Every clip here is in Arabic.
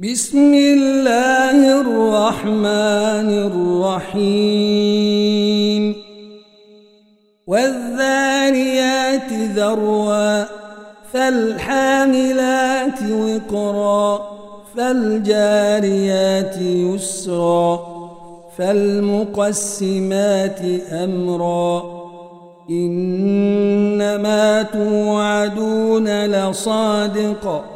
بسم الله الرحمن الرحيم. والذاريات ذروا فالحاملات وقرا فالجاريات يسرا فالمقسمات أمرا. إنما توعدون لصادق.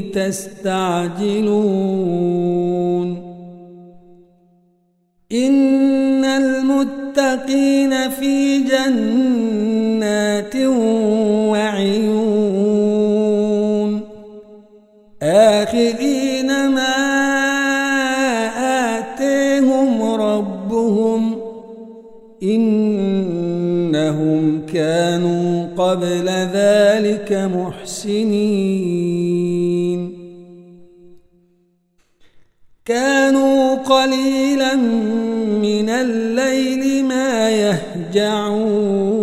تستعجلون. إن المتقين في جنات وعيون. آخذين ما آتيهم ربهم إنهم كانوا قبل ذلك محسنين. من الليل ما يهجعون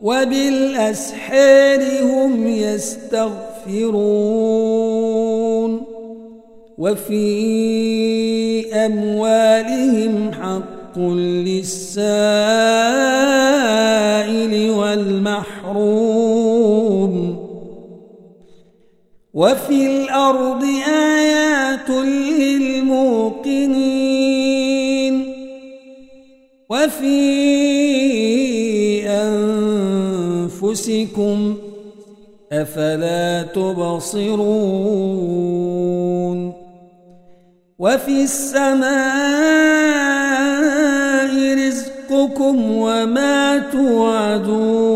وبالأسحار هم يستغفرون وفي أموالهم حق للسائل وفي الأرض آيات للموقنين وفي أنفسكم أفلا تبصرون وفي السماء رزقكم وما توعدون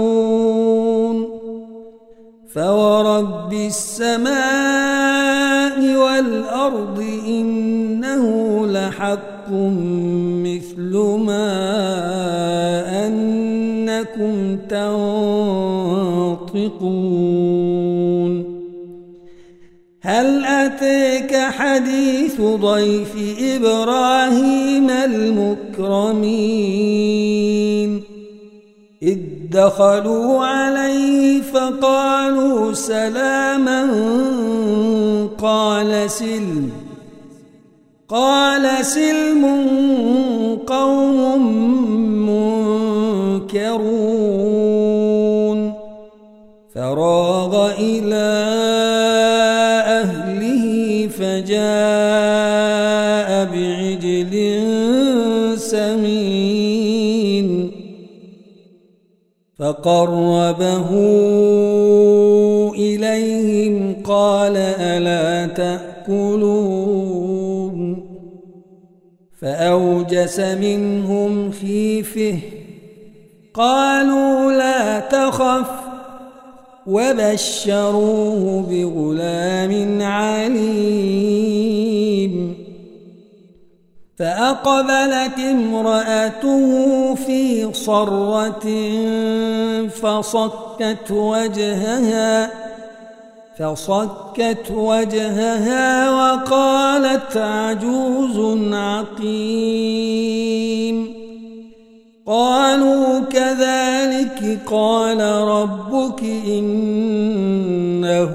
فورب السماء والأرض إنه لحق مثل ما أنكم تنطقون هل أتيك حديث ضيف إبراهيم المكرمين دخلوا عليه فقالوا سلاما قال سلم قال سلم قوم منكرون فراغ إلى أهله فجاء بعجل سمين فقربه إليهم قال ألا تأكلون؟ فأوجس منهم خيفه قالوا لا تخف. وبشروه بغلام عليم. فأقبلت امرأته في صرة فصكت وجهها فصكت وجهها وقالت عجوز عقيم. قالوا كذلك قال ربك إنه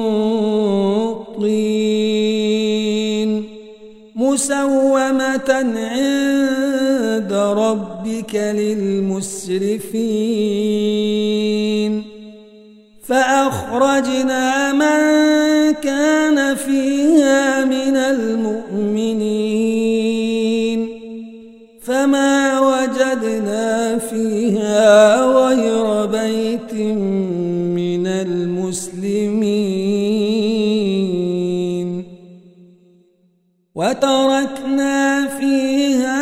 مسومة عند ربك للمسرفين. فأخرجنا من كان فيها من المؤمنين. فما وجدنا فيها وتركنا فيها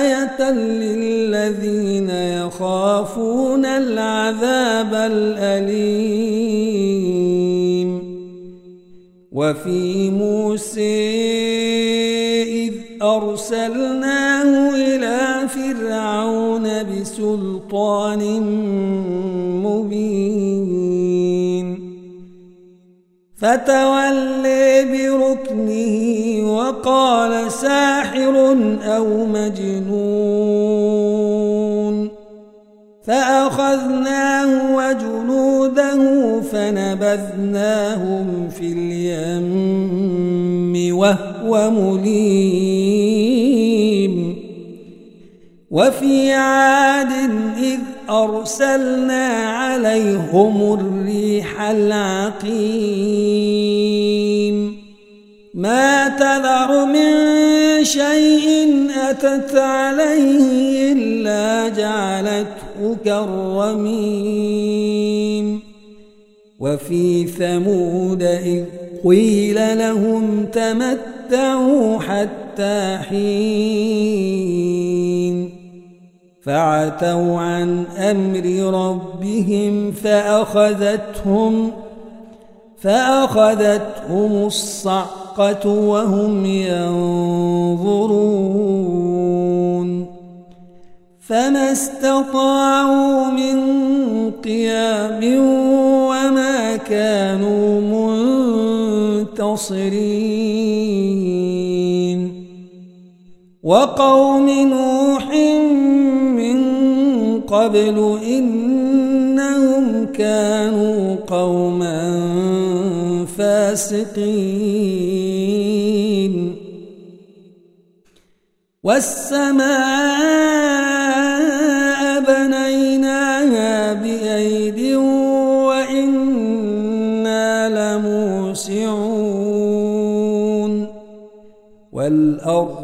آية للذين يخافون العذاب الأليم. وفي موسى إذ أرسلناه فتولي بركنه وقال ساحر أو مجنون. فأخذناه وجنوده فنبذناهم في اليم وهو مليم. وفي عاد إذ أرسلنا عليهم الريح العقيم. ما تذر من شيء أتت عليه إلا جعلته كالرميم. وفي ثمود إذ قيل لهم تمتعوا حتى حين فعتوا عن أمر ربهم فأخذتهم فأخذتهم الصعقة وهم ينظرون فما استطاعوا من قيام وما كانوا منتصرين وقوم نوح قبل إنهم كانوا قوما فاسقين. والسماء بنيناها بأيد وإنا لموسعون. والأرض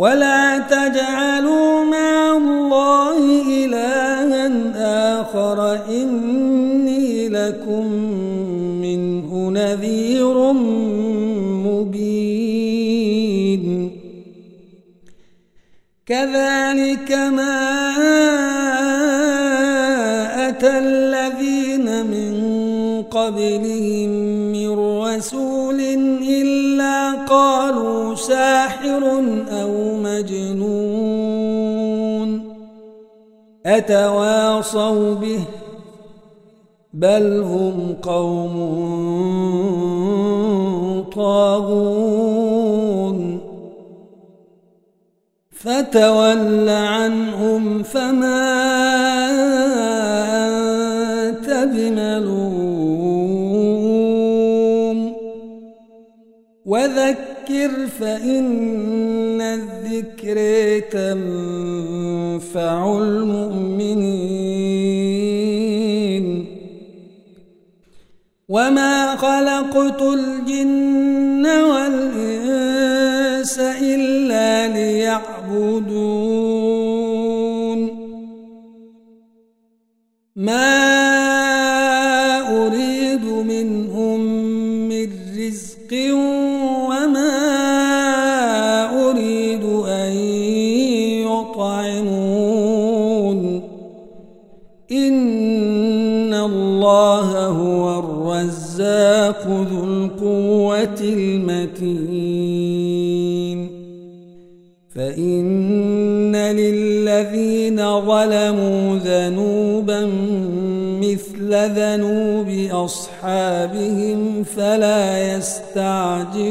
ولا تجعلوا مع الله إلها آخر إني لكم منه نذير مبين كذلك ما أتى الذين من قبلهم من رسول قالوا ساحر أو مجنون أتواصوا به بل هم قوم طاغون فتول عنهم فما أنت بملوم وذكر فإن الذكر تنفع المؤمنين. وما خلقت الجن يطعمون. إن الله هو الرزاق ذو القوة المتين. فإن للذين ظلموا ذنوبا مثل ذنوب أصحابهم فلا يستعجلون.